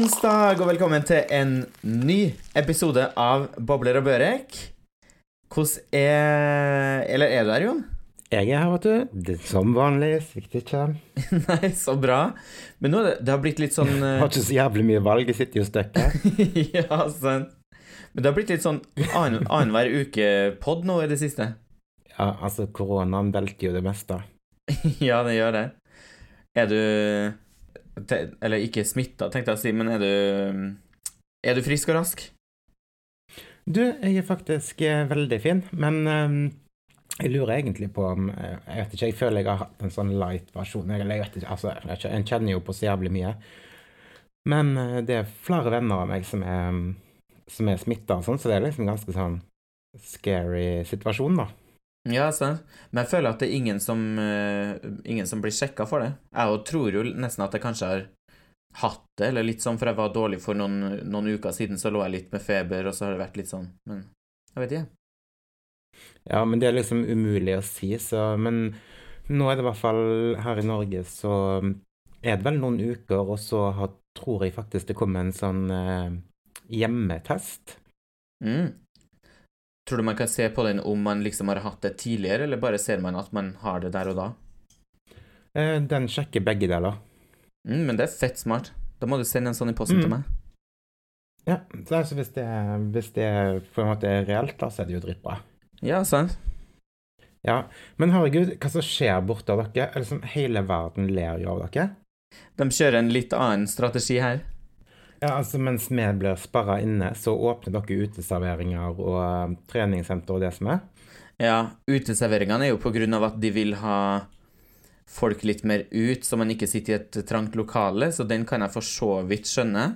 Onsdag og velkommen til en ny episode av Bobler og Børek. Hvordan er Eller er du her, Jon? Jeg er her, vet du. Det, som vanlig. Svikter ikke. Nei, så bra. Men nå det, det har blitt litt sånn Jeg har ikke så jævlig mye valg. Jeg sitter jo stuck her. Ja, sant. Men det har blitt litt sånn annen- annenhver uke-pod nå i det siste. Ja, altså, koronaen velter jo det meste. Ja, det gjør det. Er du Eller ikke smitta, tenkte jeg å si, men er du Er du frisk og rask? Du, jeg er faktisk eh, veldig fin, men eh, jeg lurer egentlig på om eh, Jeg vet ikke, jeg føler jeg har hatt en sånn light versjon. Jeg, jeg vet ikke, altså, jeg En kjenner jo på så jævlig mye. Men eh, det er flere venner av meg som er, som er smitta og sånn, så det er liksom ganske sånn scary situasjon, da. Ja, sant. Men jeg føler at det er ingen som, uh, ingen som blir sjekka for det. Jeg tror jo nesten at jeg kanskje har hatt det, eller litt sånn, for jeg var dårlig for noen, noen uker siden, så lå jeg litt med feber, og så har det vært litt sånn. Men jeg vet ikke. Ja, men det er liksom umulig å si, så Men nå er det i hvert fall her i Norge, så er det vel noen uker, og så har, tror jeg faktisk det kommer en sånn eh, hjemmetest. Mm. Tror du man kan se på den om man liksom har hatt det tidligere, eller bare ser man at man har det der og da? Eh, den sjekker begge deler. Mm, men det er fett smart. Da må du sende en sånn i posten Mm. til meg. Ja, så altså hvis det, hvis det på en måte er reelt, da, så er det jo dritbra. Ja, sant. Ja, men herregud, hva som skjer borte av dere? Eller som hele verden ler jo av dere? De kjører en litt annen strategi her. Ja, altså mens vi blir sperra inne, så åpner dere uteserveringer og eh, treningssenter og det som er. Ja, uteserveringene er jo på grunn av at de vil ha folk litt mer ut, så man ikke sitter i et trangt lokale, så den kan jeg for så vidt skjønne.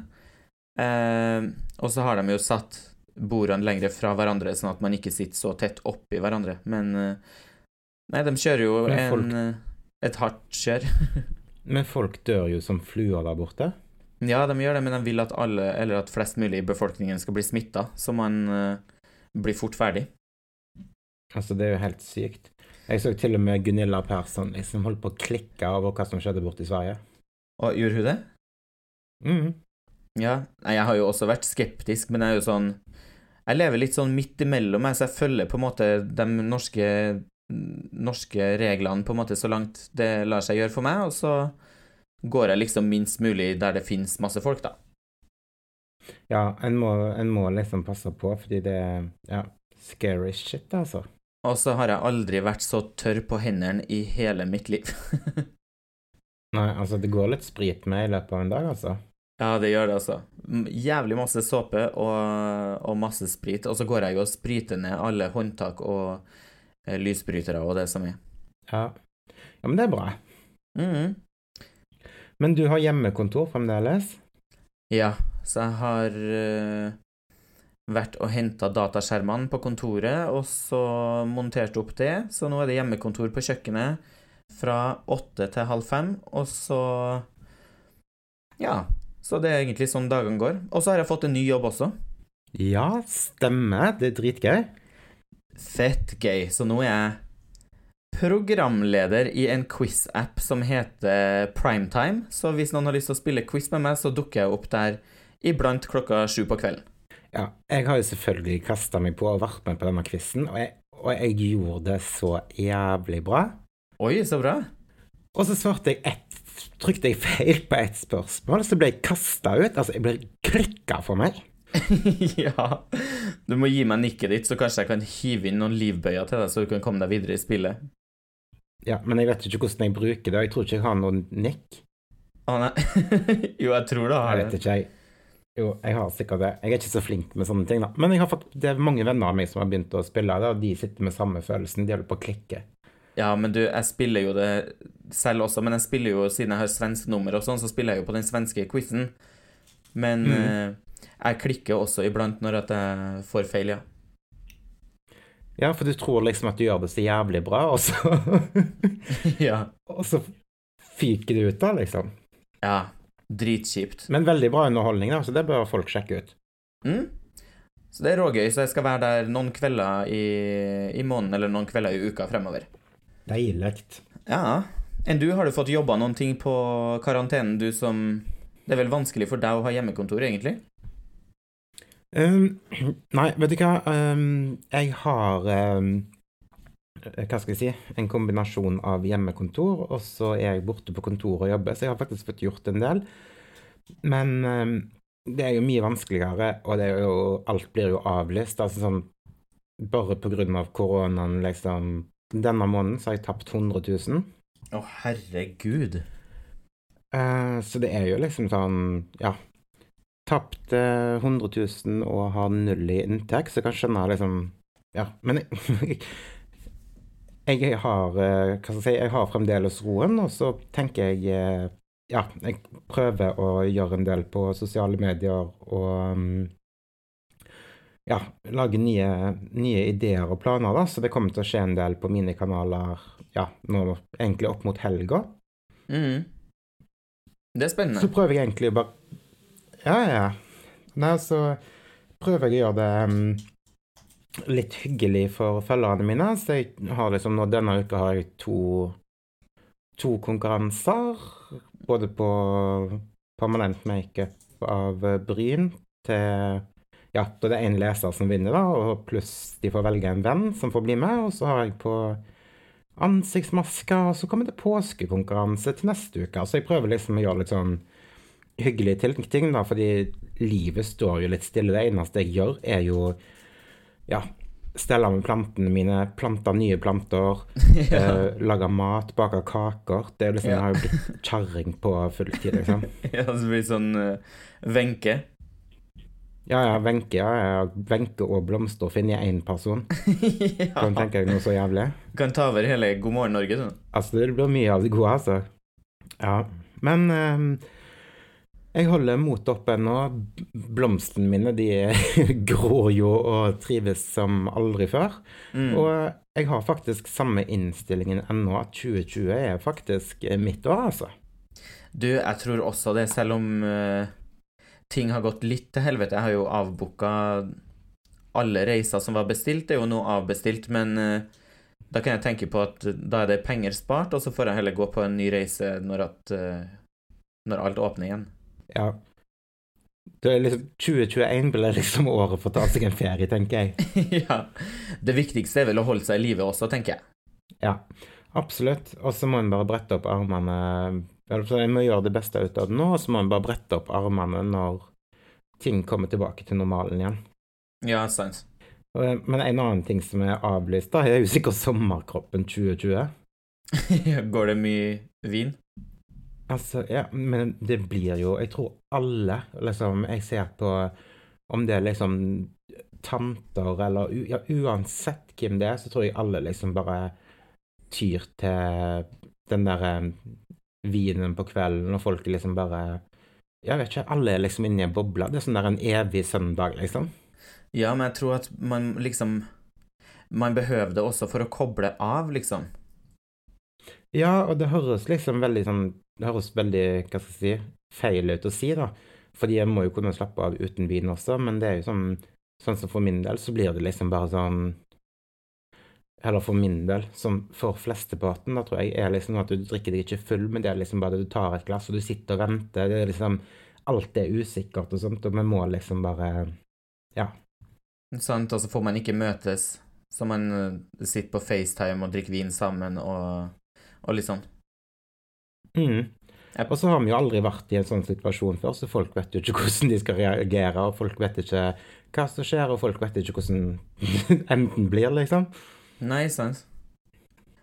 Eh, og så har de jo satt bordene lengre fra hverandre, sånn at man ikke sitter så tett oppi hverandre. Men eh, Nei, de kjører jo folk... en, eh, et hardt kjør. Men folk dør jo som fluer der borte. Ja, de gjør det, men de vil at alle, eller at flest mulig i befolkningen skal bli smitta, så man uh, blir fort ferdig. Altså, det er jo helt sykt. Jeg så til og med Gunilla Persson liksom holdt på å klikke over hva som skjedde borte i Sverige. Og gjorde hun det? Mhm. Ja, nei, jeg har jo også vært skeptisk, men jeg er jo sånn Jeg lever litt sånn midt imellom, jeg, så jeg følger på en måte de norske, norske reglene på en måte så langt det lar seg gjøre for meg, og så går jeg liksom minst mulig der det finnes masse folk, da. Ja, en må, en må liksom passe på, fordi det er ja, scary shit, altså. Og så har jeg aldri vært så tørr på hendene i hele mitt liv. Nei, altså, det går litt sprit med i løpet av en dag, altså. Ja, det gjør det, altså. Jævlig masse såpe og, og masse sprit, og så går jeg jo og spriter ned alle håndtak og eh, lysbrytere og det som er. Ja. ja, men det er bra. Mhm. Men du har hjemmekontor fremdeles? Ja, så jeg har eh, vært og henta dataskjermene på kontoret, og så montert opp det. Så nå er det hjemmekontor på kjøkkenet fra åtte til halv fem, og så Ja. Så det er egentlig sånn dagene går. Og så har jeg fått en ny jobb også. Ja, stemmer. Det er dritgøy. Fett gøy. Så nå er jeg programleder i en quiz-app som heter Primetime. Så hvis noen har lyst til å spille quiz med meg, så dukker jeg opp der iblant klokka sju på kvelden. Ja, jeg har jo selvfølgelig kasta meg på og vært med på denne quizen, og, og jeg gjorde det så jævlig bra. Oi, så bra. Og så svarte jeg ett Trykte jeg feil på ett spørsmål, så ble jeg kasta ut. Altså, jeg ble klikka for meg. ja. Du må gi meg nikket ditt, så kanskje jeg kan hive inn noen livbøyer til deg, så du kan komme deg videre i spillet. Ja, men jeg vet ikke hvordan jeg bruker det. Jeg tror ikke jeg har noen nikk. Å nei. jo, jeg tror du har det. Jeg vet ikke, jeg. Jo, jeg har sikkert det. Jeg er ikke så flink med sånne ting, da. Men jeg har fått, det er mange venner av meg som har begynt å spille det, og de sitter med samme følelsen. De holder på å klikke. Ja, men du, jeg spiller jo det selv også, men jeg spiller jo, siden jeg har svensk nummer og sånn, så spiller jeg jo på den svenske quizen. Men mm. eh, jeg klikker også iblant når at jeg får feil, ja. Ja, for du tror liksom at du gjør det så jævlig bra, og så, ja. og så fyker det ut, da, liksom. Ja. Dritkjipt. Men veldig bra underholdning, da, så det bør folk sjekke ut. Mm. Så det er rågøy, så jeg skal være der noen kvelder i, i måneden eller noen kvelder i uka fremover. Deilig. Ja. Enn du, har du fått jobba noen ting på karantenen, du som Det er vel vanskelig for deg å ha hjemmekontor, egentlig? Um, nei, vet du hva. Um, jeg har um, Hva skal jeg si? En kombinasjon av hjemmekontor, og så er jeg borte på kontoret og jobber, så jeg har faktisk fått gjort en del. Men det er jo mye vanskeligere, og det er jo, alt blir jo avlyst. Altså sånn Bare av koronaen, liksom Denne måneden så har jeg tapt 100 000. Å, herregud. Uh, så det er jo liksom sånn Ja. Tapt uh, 100 000 og har null i inntekt, så jeg kan skjønne liksom Ja, men jeg, jeg har uh, Hva skal jeg si Jeg har fremdeles roen, og så tenker jeg uh, Ja, jeg prøver å gjøre en del på sosiale medier og um, ja, lage nye, nye, ideer og planer, da. Så det kommer til å skje en del på mine kanaler ja, nå egentlig opp mot helga. Mm. Det er spennende. Så prøver jeg egentlig bare Ja, ja. Nei, så prøver jeg å gjøre det um, litt hyggelig for følgerne mine. Så jeg har liksom nå Denne uka har jeg to, to konkurranser. Både på permanent makeup av bryn til ja, da det er én leser som vinner, da, og pluss de får velge en venn som får bli med. Og så har jeg på ansiktsmasker, og så kommer det påskekonkurranse til neste uke. Så jeg prøver liksom å gjøre litt sånn hyggelige tilknytning, da, fordi livet står jo litt stille. Det eneste jeg gjør, er jo ja, stelle med plantene mine, plante nye planter, ja. eh, lage mat, bake kaker. Det er liksom, ja. Jeg har jo blitt kjerring på fulltid, liksom. ja, det blir sånn Wenche. Uh, ja, ja, Wenche ja, Venke og Blomsterfinn jeg én person. ja. Kan tenke deg noe så jævlig. Kan ta over hele God morgen Norge, du. Altså, det blir mye av det gode, altså. Ja. Men um, jeg holder motet oppe ennå. Blomstene mine de gror jo og trives som aldri før. Mm. Og jeg har faktisk samme innstillingen ennå, at 2020 er faktisk mitt år, altså. Du, jeg tror også det, selv om uh ting har gått litt til helvete. Jeg har jo avbooka alle reiser som var bestilt, det er jo nå avbestilt, men uh, da kan jeg tenke på at da er det penger spart, og så får jeg heller gå på en ny reise når, at, uh, når alt åpner igjen. Ja. Det er liksom 2021 blir liksom året for å ta seg en ferie, tenker jeg. ja. Det viktigste er vel å holde seg i live også, tenker jeg. Ja, absolutt. Og så må en bare brette opp armene jeg må gjøre det beste ut av det nå, og så må en bare brette opp armene når ting kommer tilbake til normalen igjen. Ja, sant. Men en annen ting som er avlyst, da, er jo sikkert sommerkroppen 2020. Går det mye vin? Altså, ja, men det blir jo Jeg tror alle, liksom Jeg ser på om det er liksom tanter eller Ja, uansett hvem det er, så tror jeg alle liksom bare tyr til den derre vinen på kvelden, og folk liksom bare Jeg vet ikke, alle er liksom inne i en boble. Det er sånn der en evig søndag, liksom. Ja, men jeg tror at man liksom Man behøver det også for å koble av, liksom. Ja, og det høres liksom veldig sånn Det høres veldig, hva skal jeg si, feil ut å si, da. Fordi jeg må jo kunne slappe av uten vin også, men det er jo sånn Sånn som for min del, så blir det liksom bare sånn eller for min del, som for flesteparten, da tror jeg er liksom at du drikker deg ikke full, men det er liksom bare at du tar et glass, og du sitter og venter. Det er liksom Alt er usikkert og sånt, og vi må liksom bare Ja. Sant, og så får man ikke møtes, så man uh, sitter på FaceTime og drikker vin sammen og, og litt sånn. Mm. Og så har vi jo aldri vært i en sånn situasjon før, så folk vet jo ikke hvordan de skal reagere, og folk vet ikke hva som skjer, og folk vet ikke hvordan enden blir, liksom. Nei, sant.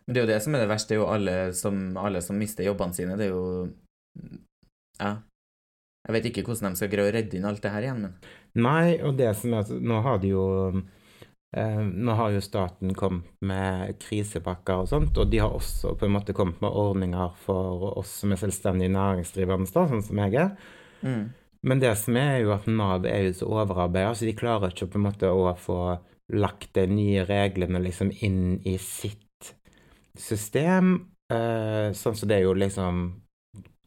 Men det er jo det som er det verste, det er jo alle som, alle som mister jobbene sine. Det er jo Ja. Jeg vet ikke hvordan de skal greie å redde inn alt det her igjen, men Nei, og det som er Nå har de jo eh, Nå har jo staten kommet med krisepakker og sånt, og de har også på en måte kommet med ordninger for oss som er selvstendige næringsdrivende, sånn som jeg er. Mm. Men det som er, jo at Nav er jo så overarbeida, så de klarer ikke på en måte å få lagt de nye reglene liksom inn i sitt system. Eh, sånn så det er jo liksom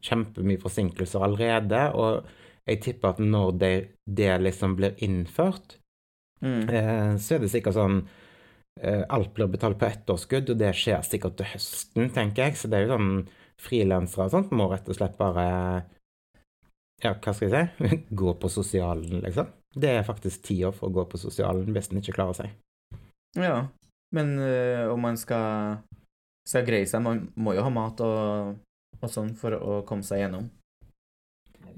kjempemye forsinkelser allerede. Og jeg tipper at når det, det liksom blir innført, mm. uh, så er det sikkert sånn uh, Alt blir betalt på ettårskudd, og det skjer sikkert til høsten, tenker jeg. Så det er jo sånn frilansere og sånt må rett og slett bare Ja, hva skal jeg si? Gå på sosialen, liksom. Det er faktisk tida for å gå på sosialen hvis en ikke klarer seg. Ja, men øh, om man skal, skal greie seg, man må jo ha mat og, og sånn for å komme seg gjennom.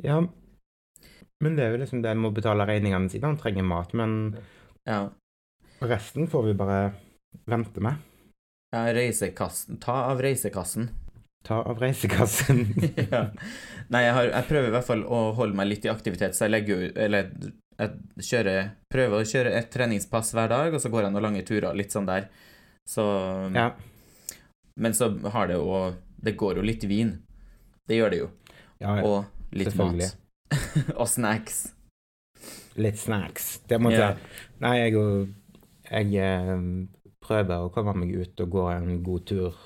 Ja, men det er jo liksom det en må betale regningene sine. Han trenger mat, men Ja. resten får vi bare vente med. ja reisekassen Ta av reisekassen. Ta av reisekassen. ja. Nei, jeg, har, jeg prøver i hvert fall å holde meg litt i aktivitet, så jeg legger jo Eller jeg kjører, prøver å kjøre et treningspass hver dag, og så går jeg noen lange turer, litt sånn der. Så ja. Men så har det jo Det går jo litt vin. Det gjør det jo. ja, Og litt mat. og snacks. Litt snacks. Det må yeah. Nei, jeg, jeg eh, prøver å komme meg ut og gå en god tur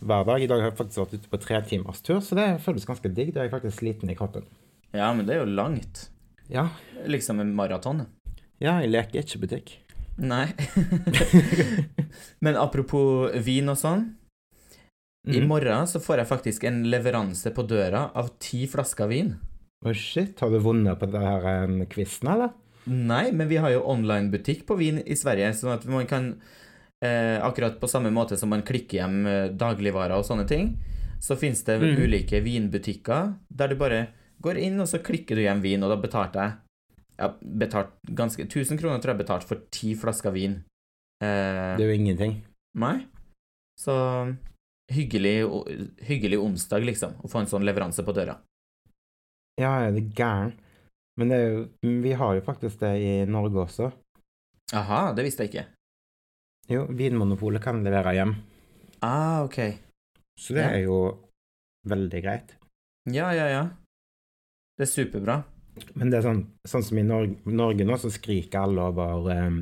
hver dag. I dag har jeg faktisk vært ute på tre timers tur, så det føles ganske digg. Da er jeg faktisk sliten i kroppen. Ja, men det er jo langt. Ja, Liksom en maraton. ja jeg leker ikke butikk. Nei. men apropos vin og sånn. I Mm. morgen så får jeg faktisk en leveranse på døra av ti flasker vin. Å shit, har du vunnet på det her eh, quizen, eller? Nei, men vi har jo online-butikk på vin i Sverige, sånn at man kan eh, Akkurat på samme måte som man klikker hjem eh, dagligvarer og sånne ting, så finnes det Mm. ulike vinbutikker der du bare går inn, og så klikker du hjem vin, og da betalte jeg ja, betalt ganske 1000 kroner tror jeg betalt for ti flasker vin. Eh, Det er jo ingenting. Nei. Så hyggelig, hyggelig onsdag, liksom, å få en sånn leveranse på døra. Ja, er det gæren? Men det jo, vi har jo faktisk det i Norge også. Aha, det visste jeg ikke. Jo, Vinmonopolet kan levere hjem. Ah, ok. Så det Ja. er jo veldig greit. Ja, ja, ja. Det er superbra. Men det er sånn, sånn som i Norge, Norge nå, så skriker alle over um,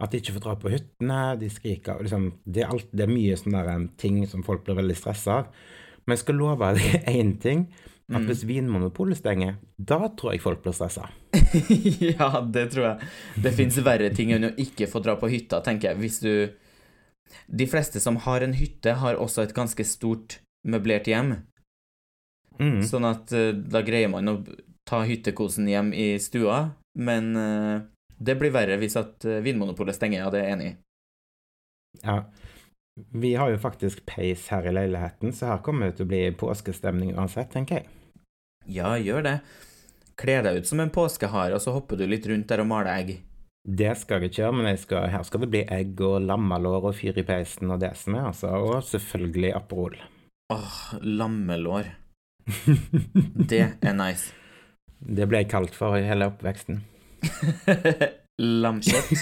at de ikke får dra på hyttene. De skriker liksom, det, er alt, det er mye sånne der, um, ting som folk blir veldig stressa av. Men jeg skal love deg én ting. At Mm. hvis Vinmonopolet stenger, da tror jeg folk blir stressa. ja, det tror jeg. Det fins verre ting enn å ikke få dra på hytta, tenker jeg. Hvis du De fleste som har en hytte, har også et ganske stort møblert hjem. Mm. Sånn at eh, da greier man å ta hyttekosen hjem i stua, men eh, det blir verre hvis at eh, Vinmonopolet stenger, ja, det er jeg enig i. Ja. Vi har jo faktisk peis her i leiligheten, så her kommer det til å bli påskestemning uansett, tenker jeg. Ja, gjør det. Kle deg ut som en påskehare, og så hopper du litt rundt der og maler egg. Det skal jeg ikke gjøre, men skal, her skal det bli egg og lammelår og fyr i peisen og det som er, altså. Og selvfølgelig Aperol. Åh, lammelår. Det er nice. Det ble jeg kalt for i hele oppveksten. Lamkjøtt.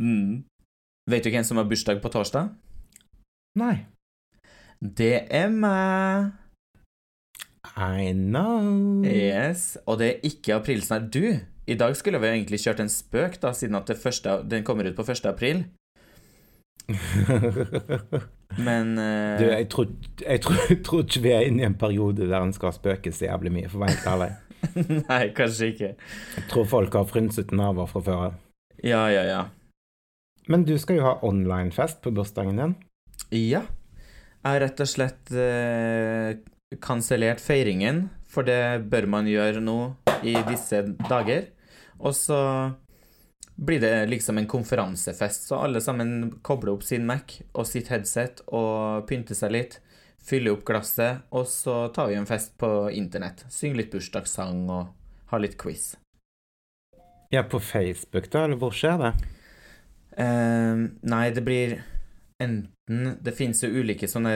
mm. Vet du hvem som har bursdag på torsdag? Nei. Det er meg. I know. Yes. Og det er ikke aprilsnarr. Du, i dag skulle vi egentlig kjørt en spøk, da, siden at det første, den kommer ut på 1. april. Men uh... du, jeg tror, jeg, tror, jeg tror ikke vi er inne i en periode der en skal spøke så jævlig mye, for å være helt ærlig. Nei, kanskje ikke. Jeg tror folk har frynset naver fra før av. Ja, ja, ja. Men du skal jo ha online-fest på bursdagen din. Ja. Jeg har rett og slett eh, kansellert feiringen, for det bør man gjøre nå i disse dager. Og så blir det liksom en konferansefest, så alle sammen kobler opp sin Mac og sitt headset og pynter seg litt. Fyller opp glasset, og så tar vi en fest på internett. Synger litt bursdagssang og har litt quiz. Ja, på Facebook, da, eller hvor skjer det? Eh, nei, det blir enten Det finnes jo ulike sånne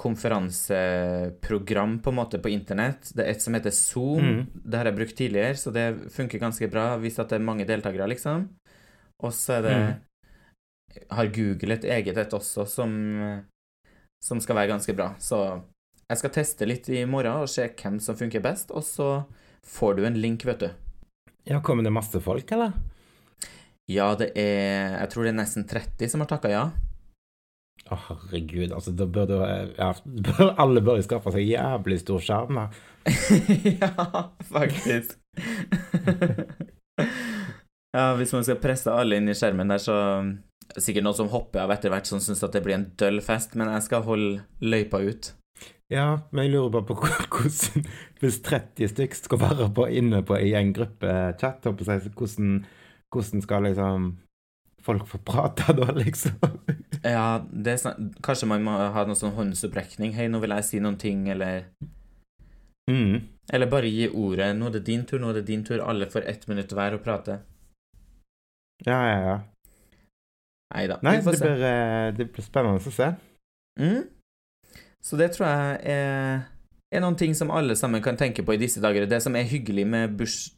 konferanseprogram på en måte på internett. Det er et som heter Zoom. Mm. Det har jeg brukt tidligere, så det funker ganske bra hvis det er mange deltakere, liksom. Og så er det Har Google et eget et også som som skal være ganske bra. Så jeg skal teste litt i morgen og se hvem som funker best, og så får du en link, vet du. Ja, kommer det masse folk, eller? Ja, det er Jeg tror det er nesten 30 som har takka ja. Å, herregud, altså, da bør du ja, Alle bør jo skaffe seg jævlig stor skjerm. da. ja, faktisk. ja, hvis man skal presse alle inn i skjermen der, så Sikkert noen som hopper av etter hvert, som syns at det blir en døll fest, men jeg skal holde løypa ut. Ja, men jeg lurer bare på hvordan Hvis 30 stykk skal være på, inne på, i en gruppechat, hvordan, hvordan skal liksom folk få prate da, liksom? Ja, det Kanskje man må ha noe sånn håndsopprekning. Hei, nå vil jeg si noen ting, eller Mm. Eller bare gi ordet. Nå er det din tur, nå er det din tur. Alle får ett minutt hver å prate. Ja, ja, ja. Neida, Nei, det blir, eh, det blir spennende å se. Mm. Så det tror jeg er, er noen ting som alle sammen kan tenke på i disse dager. Det som er hyggelig med burs...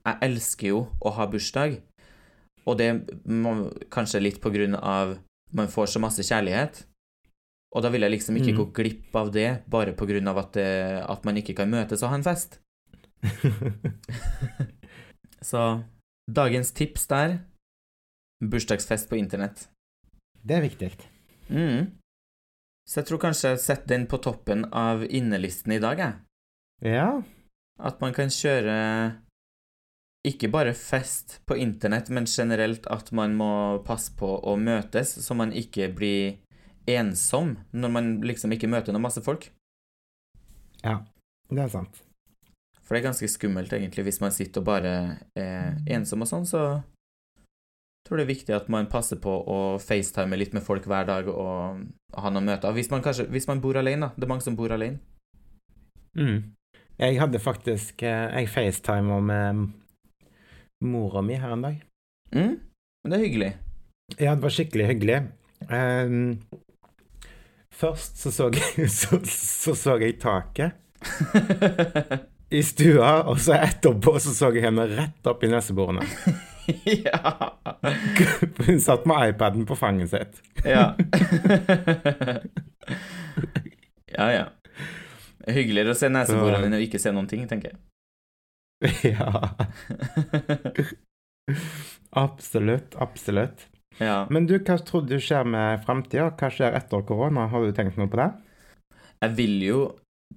Jeg elsker jo å ha bursdag, og det må, kanskje litt på grunn av man får så masse kjærlighet. Og da vil jeg liksom ikke Mm. gå glipp av det bare på grunn av at, det, at man ikke kan møtes og ha en fest. Så dagens tips der bursdagsfest på internett. det er viktig. Mm. Så jeg tror kanskje jeg setter den på toppen av innelisten i dag, jeg. Ja. At man kan kjøre ikke bare fest på internett, men generelt at man må passe på å møtes, så man ikke blir ensom når man liksom ikke møter noen masse folk. Ja, det er sant. For det er ganske skummelt, egentlig, hvis man sitter og bare er ensom og sånn, så tror det er viktig at man passer på å facetime litt med folk hver dag og ha noen møter. Hvis man kanskje Hvis man bor alene, da. Det er mange som bor alene. Mm. Jeg hadde faktisk eh, Jeg facetima med mora mi her en dag. Mm. Men det er hyggelig. Ja, det var skikkelig hyggelig. Um, først så så, jeg, så, så så jeg taket i stua, og så etterpå så så jeg henne rett opp i neseborene. ja. Hun satt med iPaden på fanget sitt. Ja. ja, ja. Hyggeligere å se neseborene enn å ikke se noen ting, tenker jeg. ja. Absolutt, absolutt. Ja. Men du, hva tror du skjer med framtida? Hva skjer etter korona? Har du tenkt noe på det? Jeg vil jo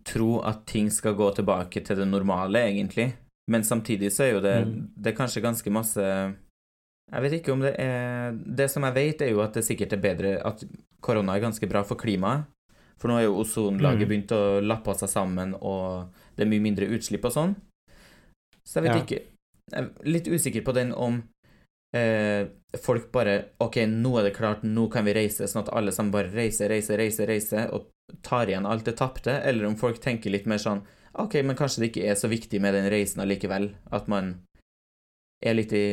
tro at ting skal gå tilbake til det normale, egentlig. Men samtidig så er jo det, Mm. det er kanskje ganske masse Jeg vet ikke om det er Det som jeg vet, er jo at det sikkert er bedre At korona er ganske bra for klimaet. For nå har jo ozonlaget Mm. begynt å lappe seg sammen, og det er mye mindre utslipp og sånn. Så jeg vet Ja. ikke Jeg er litt usikker på den om eh, folk bare OK, nå er det klart, nå kan vi reise, sånn at alle sammen bare reiser, reiser, reiser, reiser, og tar igjen alt det tapte, eller om folk tenker litt mer sånn OK, men kanskje det ikke er så viktig med den reisen allikevel, at man er litt i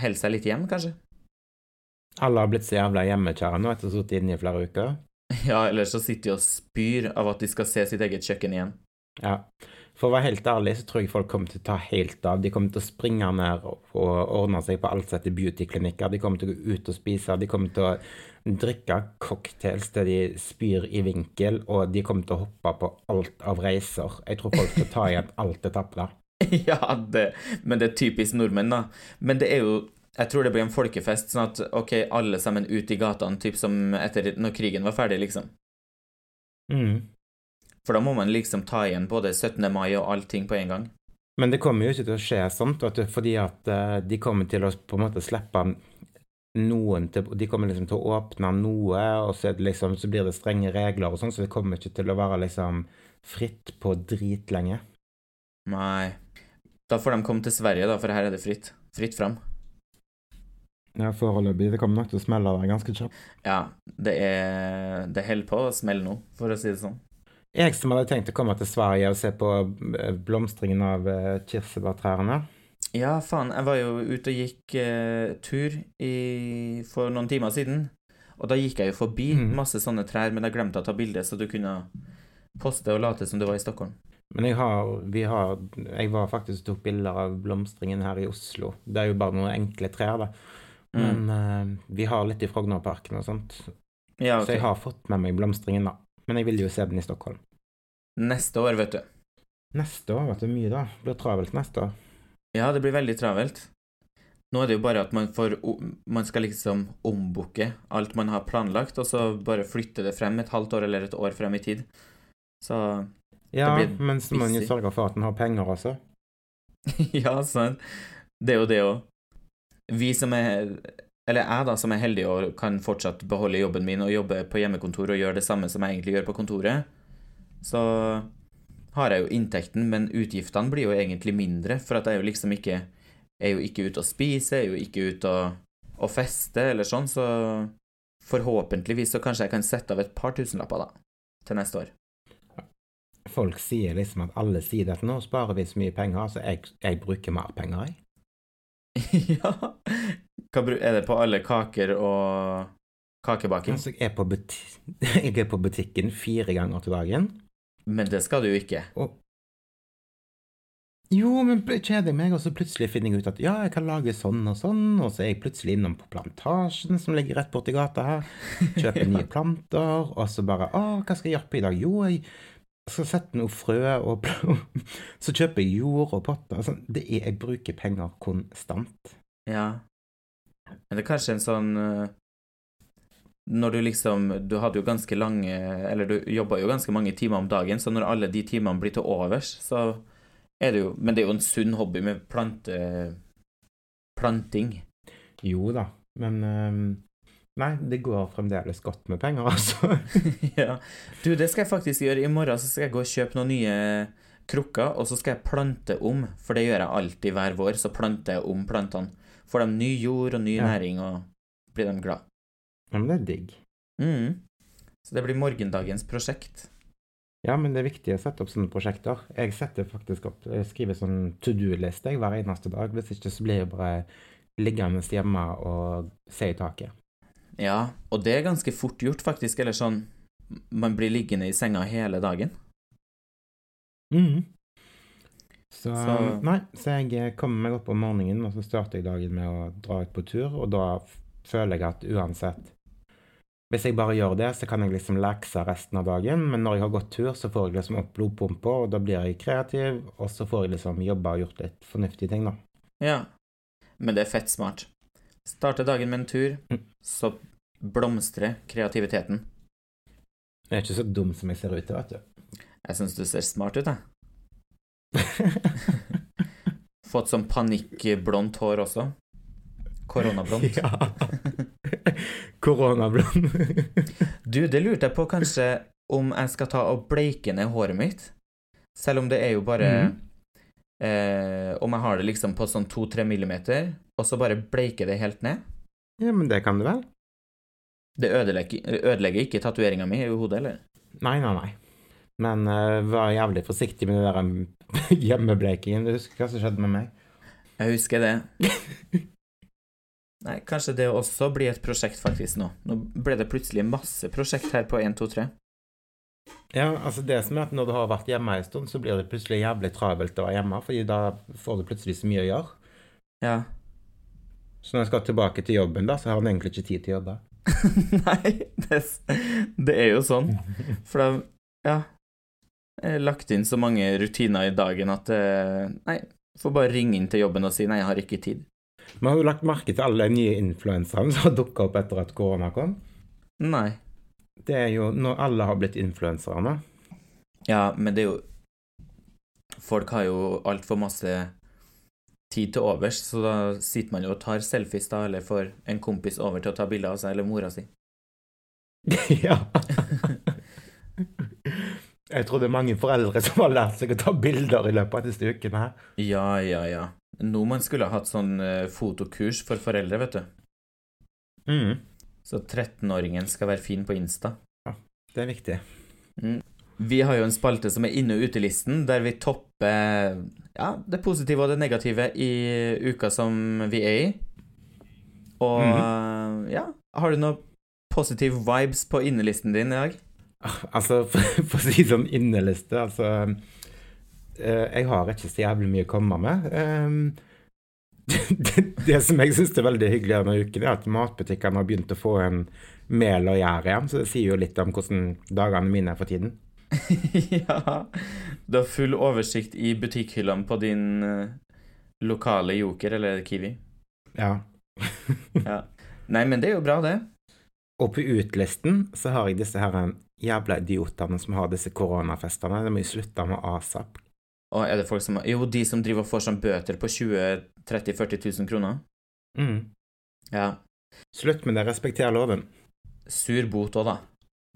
Holder seg litt hjemme, kanskje? Alle har blitt så jævla hjemmekjære nå etter å ha sittet inne i flere uker. Ja, eller så sitter de og spyr av at de skal se sitt eget kjøkken igjen. Ja. For å være helt ærlig så tror jeg folk kommer til å ta helt av. De kommer til å springe ned og ordne seg på alt som heter beautyklinikker. De kommer til å gå ut og spise. De kommer til å drikke cocktails til de spyr i vinkel, og de kommer til å hoppe på alt av reiser. Jeg tror folk skal ta igjen alt det tapte. ja, det, men det er typisk nordmenn, da. Men det er jo Jeg tror det blir en folkefest, sånn at OK, alle sammen ut i gatene, typ som etter når krigen var ferdig, liksom. Mm. For da må man liksom ta igjen både 17. mai og allting på en gang. Men det kommer jo ikke til å skje sånt, fordi at eh, de kommer til å på en måte slippe noen til De kommer liksom til å åpne noe, og så, liksom, så blir det strenge regler og sånn, så det kommer ikke til å være liksom fritt på dritlenge. Nei. Da får de komme til Sverige, da, for her er det fritt. Fritt fram. Ja, foreløpig. Det kommer nok til å smelle der ganske kjapt. Ja, det er Det holder på å smelle nå, for å si det sånn. Jeg som hadde tenkt å komme til Sverige og se på eh, blomstringen av eh, kirsebærtrærne. Ja, faen, jeg var jo ute og gikk eh, tur i, for noen timer siden, og da gikk jeg jo forbi mm. masse sånne trær, men jeg glemte å ta bilde, så du kunne poste og late som du var i Stockholm. Men jeg har, vi har Jeg var faktisk og tok bilder av blomstringen her i Oslo. Det er jo bare noen enkle trær, da. Men Mm. uh, vi har litt i Frognerparken og sånt. Ja, Så jeg har fått med meg blomstringen, da. Men jeg vil jo se den i Stockholm. Neste år, vet du. Neste år, vet du, mye da. Det blir travelt neste år. Ja, det blir veldig travelt. Nå er det jo bare at man får Man skal liksom ombooke alt man har planlagt, og så bare flytte det frem et halvt år eller et år frem i tid. Så Ja, men så må man jo sørge for at man har penger også. Ja, sant. Det er jo det òg. Vi som er Eller jeg, da, som er heldig og kan fortsatt beholde jobben min og jobbe på hjemmekontor og gjøre det samme som jeg egentlig gjør på kontoret, så har jeg jo inntekten, men utgiftene blir jo egentlig mindre, for at jeg jo liksom ikke er jo ikke ute og spiser, er jo ikke ute og, og feste eller sånn, så forhåpentligvis så kanskje jeg kan sette av et par tusenlapper, da, til neste år. Folk sier liksom at alle sier at nå sparer vi så mye penger, så jeg, jeg bruker mer penger, jeg. ja Hva, Er det på alle kaker og kakebaking? Altså, jeg, er på jeg er på butikken fire ganger til dagen. Men det skal du jo ikke. Og jo, men kjeder jeg meg, og så plutselig finner jeg ut at ja, jeg kan lage sånn og sånn, og så er jeg plutselig innom på Plantasjen, som ligger rett borti gata her, kjøper nye planter, og så bare å, hva skal jeg gjøre på i dag? Jo, jeg skal sette noe frø, og så kjøper jeg jord og potter. Altså, det er, jeg bruker penger konstant. Ja. Men det er kanskje en sånn eh, Når du liksom Du hadde jo ganske lange Eller du jobba jo ganske mange timer om dagen, så når alle de timene blir til overs, så er det jo Men det er jo en sunn hobby med plante... planting. Jo da, men um, Nei, det går fremdeles godt med penger, altså. ja. Du, det skal jeg faktisk gjøre. I morgen så skal jeg gå og kjøpe noen nye krukker, og så skal jeg plante om, for det gjør jeg alltid hver vår. Så planter jeg om plantene. Får de ny jord og ny ja. næring, og blir de glad. Ja, men det er digg. Mm. Så det blir morgendagens prosjekt. Ja, men det er viktig å sette opp sånne prosjekter. Jeg setter faktisk opp, jeg skriver sånn to do-liste hver eneste dag. Hvis ikke så blir jeg bare liggende hjemme og se i taket. Ja, og det er ganske fort gjort, faktisk. Eller sånn Man blir liggende i senga hele dagen. Mm. Så, så, Nei, så jeg kommer meg opp om morgenen, og så starter jeg dagen med å dra ut på tur, og da føler jeg at uansett Hvis jeg bare gjør det, så kan jeg liksom lekse resten av dagen, men når jeg har gått tur, så får jeg liksom opp blodpumpa, og da blir jeg kreativ, og så får jeg liksom jobba og gjort litt fornuftige ting, da. Ja, men det er fett smart. Starte dagen med en tur, mm. så blomstrer kreativiteten. Jeg er ikke så dum som jeg ser ut til, vet du. Jeg syns du ser smart ut, jeg. Fått sånn panikkblondt hår også. Koronablondt. Ja. Koronablond. du, det lurte jeg på kanskje om jeg skal ta og bleike ned håret mitt. Selv om det er jo bare mm. eh, Om jeg har det liksom på sånn to-tre millimeter, og så bare bleike det helt ned. Ja, men det kan du vel? Det ødelegger, ødelegger ikke tatoveringa mi i hodet, eller? Nei, nei, nei. Men uh, vær jævlig forsiktig med det der hjemmebleikingen. Du husker hva som skjedde med meg? Jeg husker det. Nei, kanskje det også blir et prosjekt faktisk nå. Nå ble det plutselig masse prosjekt her på 1, 2, 3. Ja, altså det som er at når du har vært hjemme en stund, så blir det plutselig jævlig travelt å være hjemme, fordi da får du plutselig så mye å gjøre. Ja. Så når jeg skal tilbake til jobben, da, så har han egentlig ikke tid til å jobbe. Nei, det, det, er jo sånn. For da Ja. Har lagt inn så mange rutiner i dagen at eh, Nei, får bare ringe inn til jobben og si nei, jeg har ikke tid. Men har du lagt merke til alle nye influenserne som har dukka opp etter at korona kom? Nei. Det er jo når alle har blitt influensere nå. Ja, men det er jo Folk har jo altfor masse tid til overs, så da sitter man jo og tar selfies, da, eller får en kompis over til å ta bilde av seg, eller mora si. ja. Jeg tror det er mange foreldre som har lært seg å ta bilder i løpet av disse ukene. Ja, ja, ja. Nå man skulle ha hatt sånn uh, fotokurs for foreldre, vet du. Mm. Så 13-åringen skal være fin på Insta. Ja, det er viktig. Mm. Vi har jo en spalte som er inne- og utelisten, der vi topper ja, det positive og det negative i uka som vi er i. Og mm. ja, har du noen positive vibes på innelisten din i dag? Altså, for, for å si sånn inneliste, altså eh, Jeg har ikke så jævlig mye å komme med. Eh, det, det, som jeg syns er veldig hyggelig denne uken, er at matbutikkene har begynt å få en mel og gjær igjen. Så det sier jo litt om hvordan dagene mine er for tiden. ja. Du har full oversikt i butikkhyllene på din uh, lokale Joker eller Kiwi? Ja. ja. Nei, men det er jo bra, det. Og på utlisten så har jeg disse her jævla idiotene som har disse koronafestene. De må jo slutte med asap. Og er det folk som Jo, de som driver og får sånn bøter på 20 30 40 000 kroner? Mm. Ja. Slutt med det. Respekter loven. Sur bot òg, da.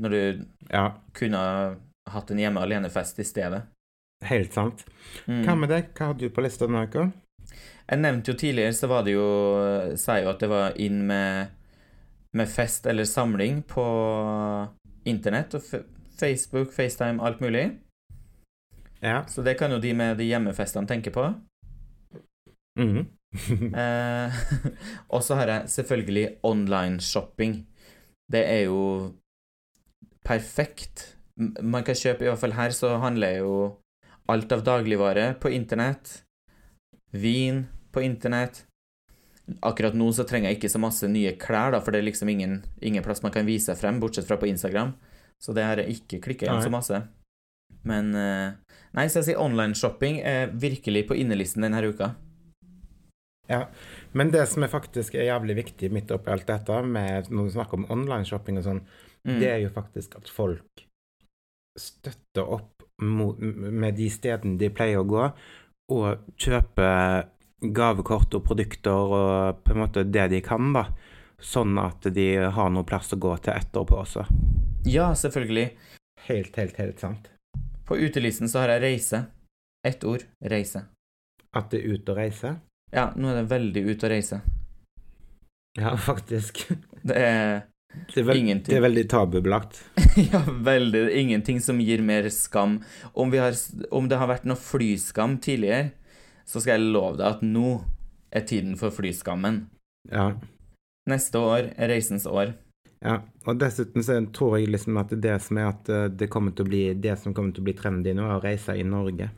Når du ja. kunne hatt en hjemme alene-fest i stedet. Helt sant. Mm. Hva med deg? Hva har du på lista denne uka? Jeg nevnte jo tidligere, så var det jo Sa jo at det var inn med, med fest eller samling på internett og Facebook, FaceTime, alt mulig. Ja. Så det kan jo de med de hjemmefestene tenke på. Mhm. Eh, og så har jeg selvfølgelig online-shopping. Det er jo perfekt. Man kan kjøpe, i hvert fall her, så handler jo alt av dagligvare på internett. Vin på internett. Akkurat nå så trenger jeg ikke så masse nye klær, da, for det er liksom ingen, ingen plass man kan vise seg frem, bortsett fra på Instagram. Så det har jeg ikke klikka igjen så masse. Men eh, Nei, så jeg sier online-shopping er virkelig på innelisten denne uka. Ja, men det som er faktisk er jævlig viktig midt oppi alt dette, med når du snakker om online-shopping og sånn, Mm. det er jo faktisk at folk støtter opp med de stedene de pleier å gå, og kjøper gavekort og produkter og på en måte det de kan, da. Sånn at de har noe plass å gå til etterpå også. Ja, selvfølgelig. Helt, helt, helt sant. På utelisten så har jeg reise. Ett ord reise. At det er ut å reise. Ja, nå er det veldig ut å reise. Ja, faktisk. Det er Det er, Ingenting. det er veldig tabubelagt. Ja, veldig Ingenting som gir mer skam. Om, vi har, om det har vært noe flyskam tidligere, så skal jeg love deg at nå er tiden for flyskammen. Ja. Neste år er reisens år. Ja, og dessuten så tror jeg liksom at det som er at eh, det kommer til å bli det som kommer til å bli trendy nå, er å reise i Norge.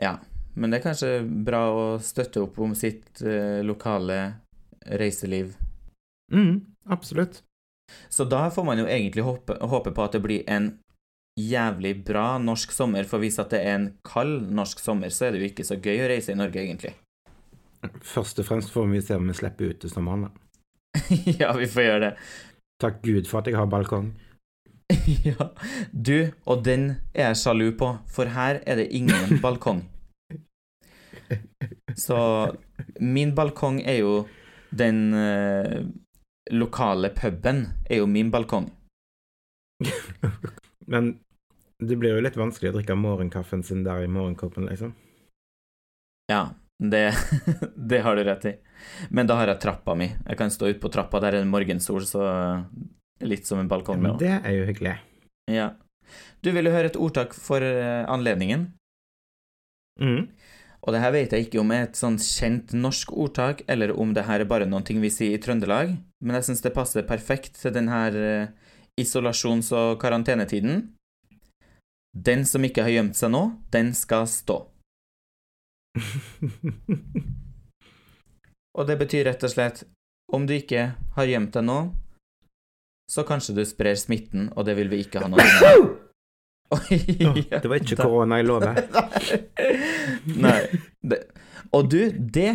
Ja, men det er kanskje bra å støtte opp om sitt eh, lokale reiseliv. Mm, absolutt. Så da får man jo egentlig håpe, håpe på at det blir en jævlig bra norsk sommer, for hvis at det er en kald norsk sommer, så er det jo ikke så gøy å reise i Norge, egentlig. Først og fremst får vi se om vi slipper ut til sommeren. da. ja, vi får gjøre det. Takk Gud for at jeg har balkong. ja. Du, og den er jeg sjalu på, for her er det ingen balkong. Så min balkong er jo den eh, lokale puben, er jo min balkong. Men det blir jo litt vanskelig å drikke morgenkaffen sin der i morgenkoppen, liksom. Ja, det, det har du rett i. Men da har jeg trappa mi. Jeg kan stå ute på trappa, der er det morgensol, så litt som en Ja, balkong. men det er jo hyggelig. Ja. Du ville høre et ordtak for eh, anledningen? Mm. Og det her vet jeg ikke om er et sånn kjent norsk ordtak, eller om det her er bare noen ting vi sier i Trøndelag, men jeg syns det passer perfekt til denne eh, isolasjons- og karantenetiden. Den som ikke har gjemt seg nå, den skal stå. Og det betyr rett og slett om du ikke har gjemt deg nå, så kanskje du sprer smitten, og det vil vi ikke ha noe av. Oi, det var ikke da- korona, jeg lover. Nei. Det, og du, det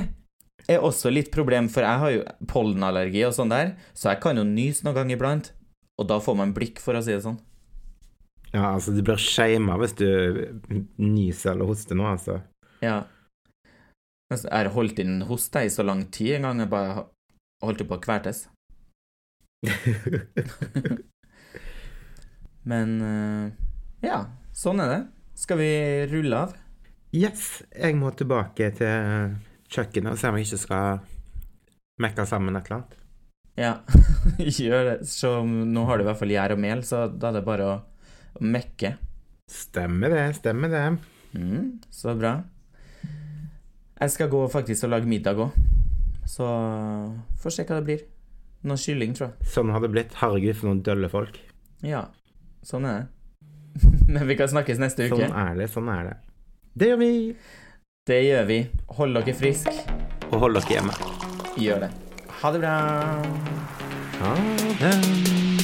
er også litt problem, for jeg har jo pollenallergi og sånn der, så jeg kan jo nyse noen gang iblant, og da får man blikk, for å si det sånn. Ja, altså, du blir shama hvis du nyser eller hoster nå, altså. Ja. Altså, Jeg har holdt inn hos deg i så lang tid en gang, jeg bare holdt på å kvertes. Men eh, ja, sånn er det. Skal vi rulle av? yes, jeg må tilbake til kjøkkenet og se om jeg ikke skal mekke sammen et eller annet. Ja, gjør det. Så nå har du i hvert fall gjær og mel, så da er det bare å mekke. Stemmer det, stemmer det. Mm, så bra. Jeg skal gå faktisk og lage middag òg, så får se hva det blir. Noe kylling, tror jeg. Sånn har det blitt. Herregud, for noen dølle folk. Ja, sånn er det. Men vi kan snakkes neste uke. Sånn er det, sånn er det. Det gjør vi. Det gjør vi. Hold dere friske. Og hold dere hjemme. Gjør det. Ha det bra. Ha det.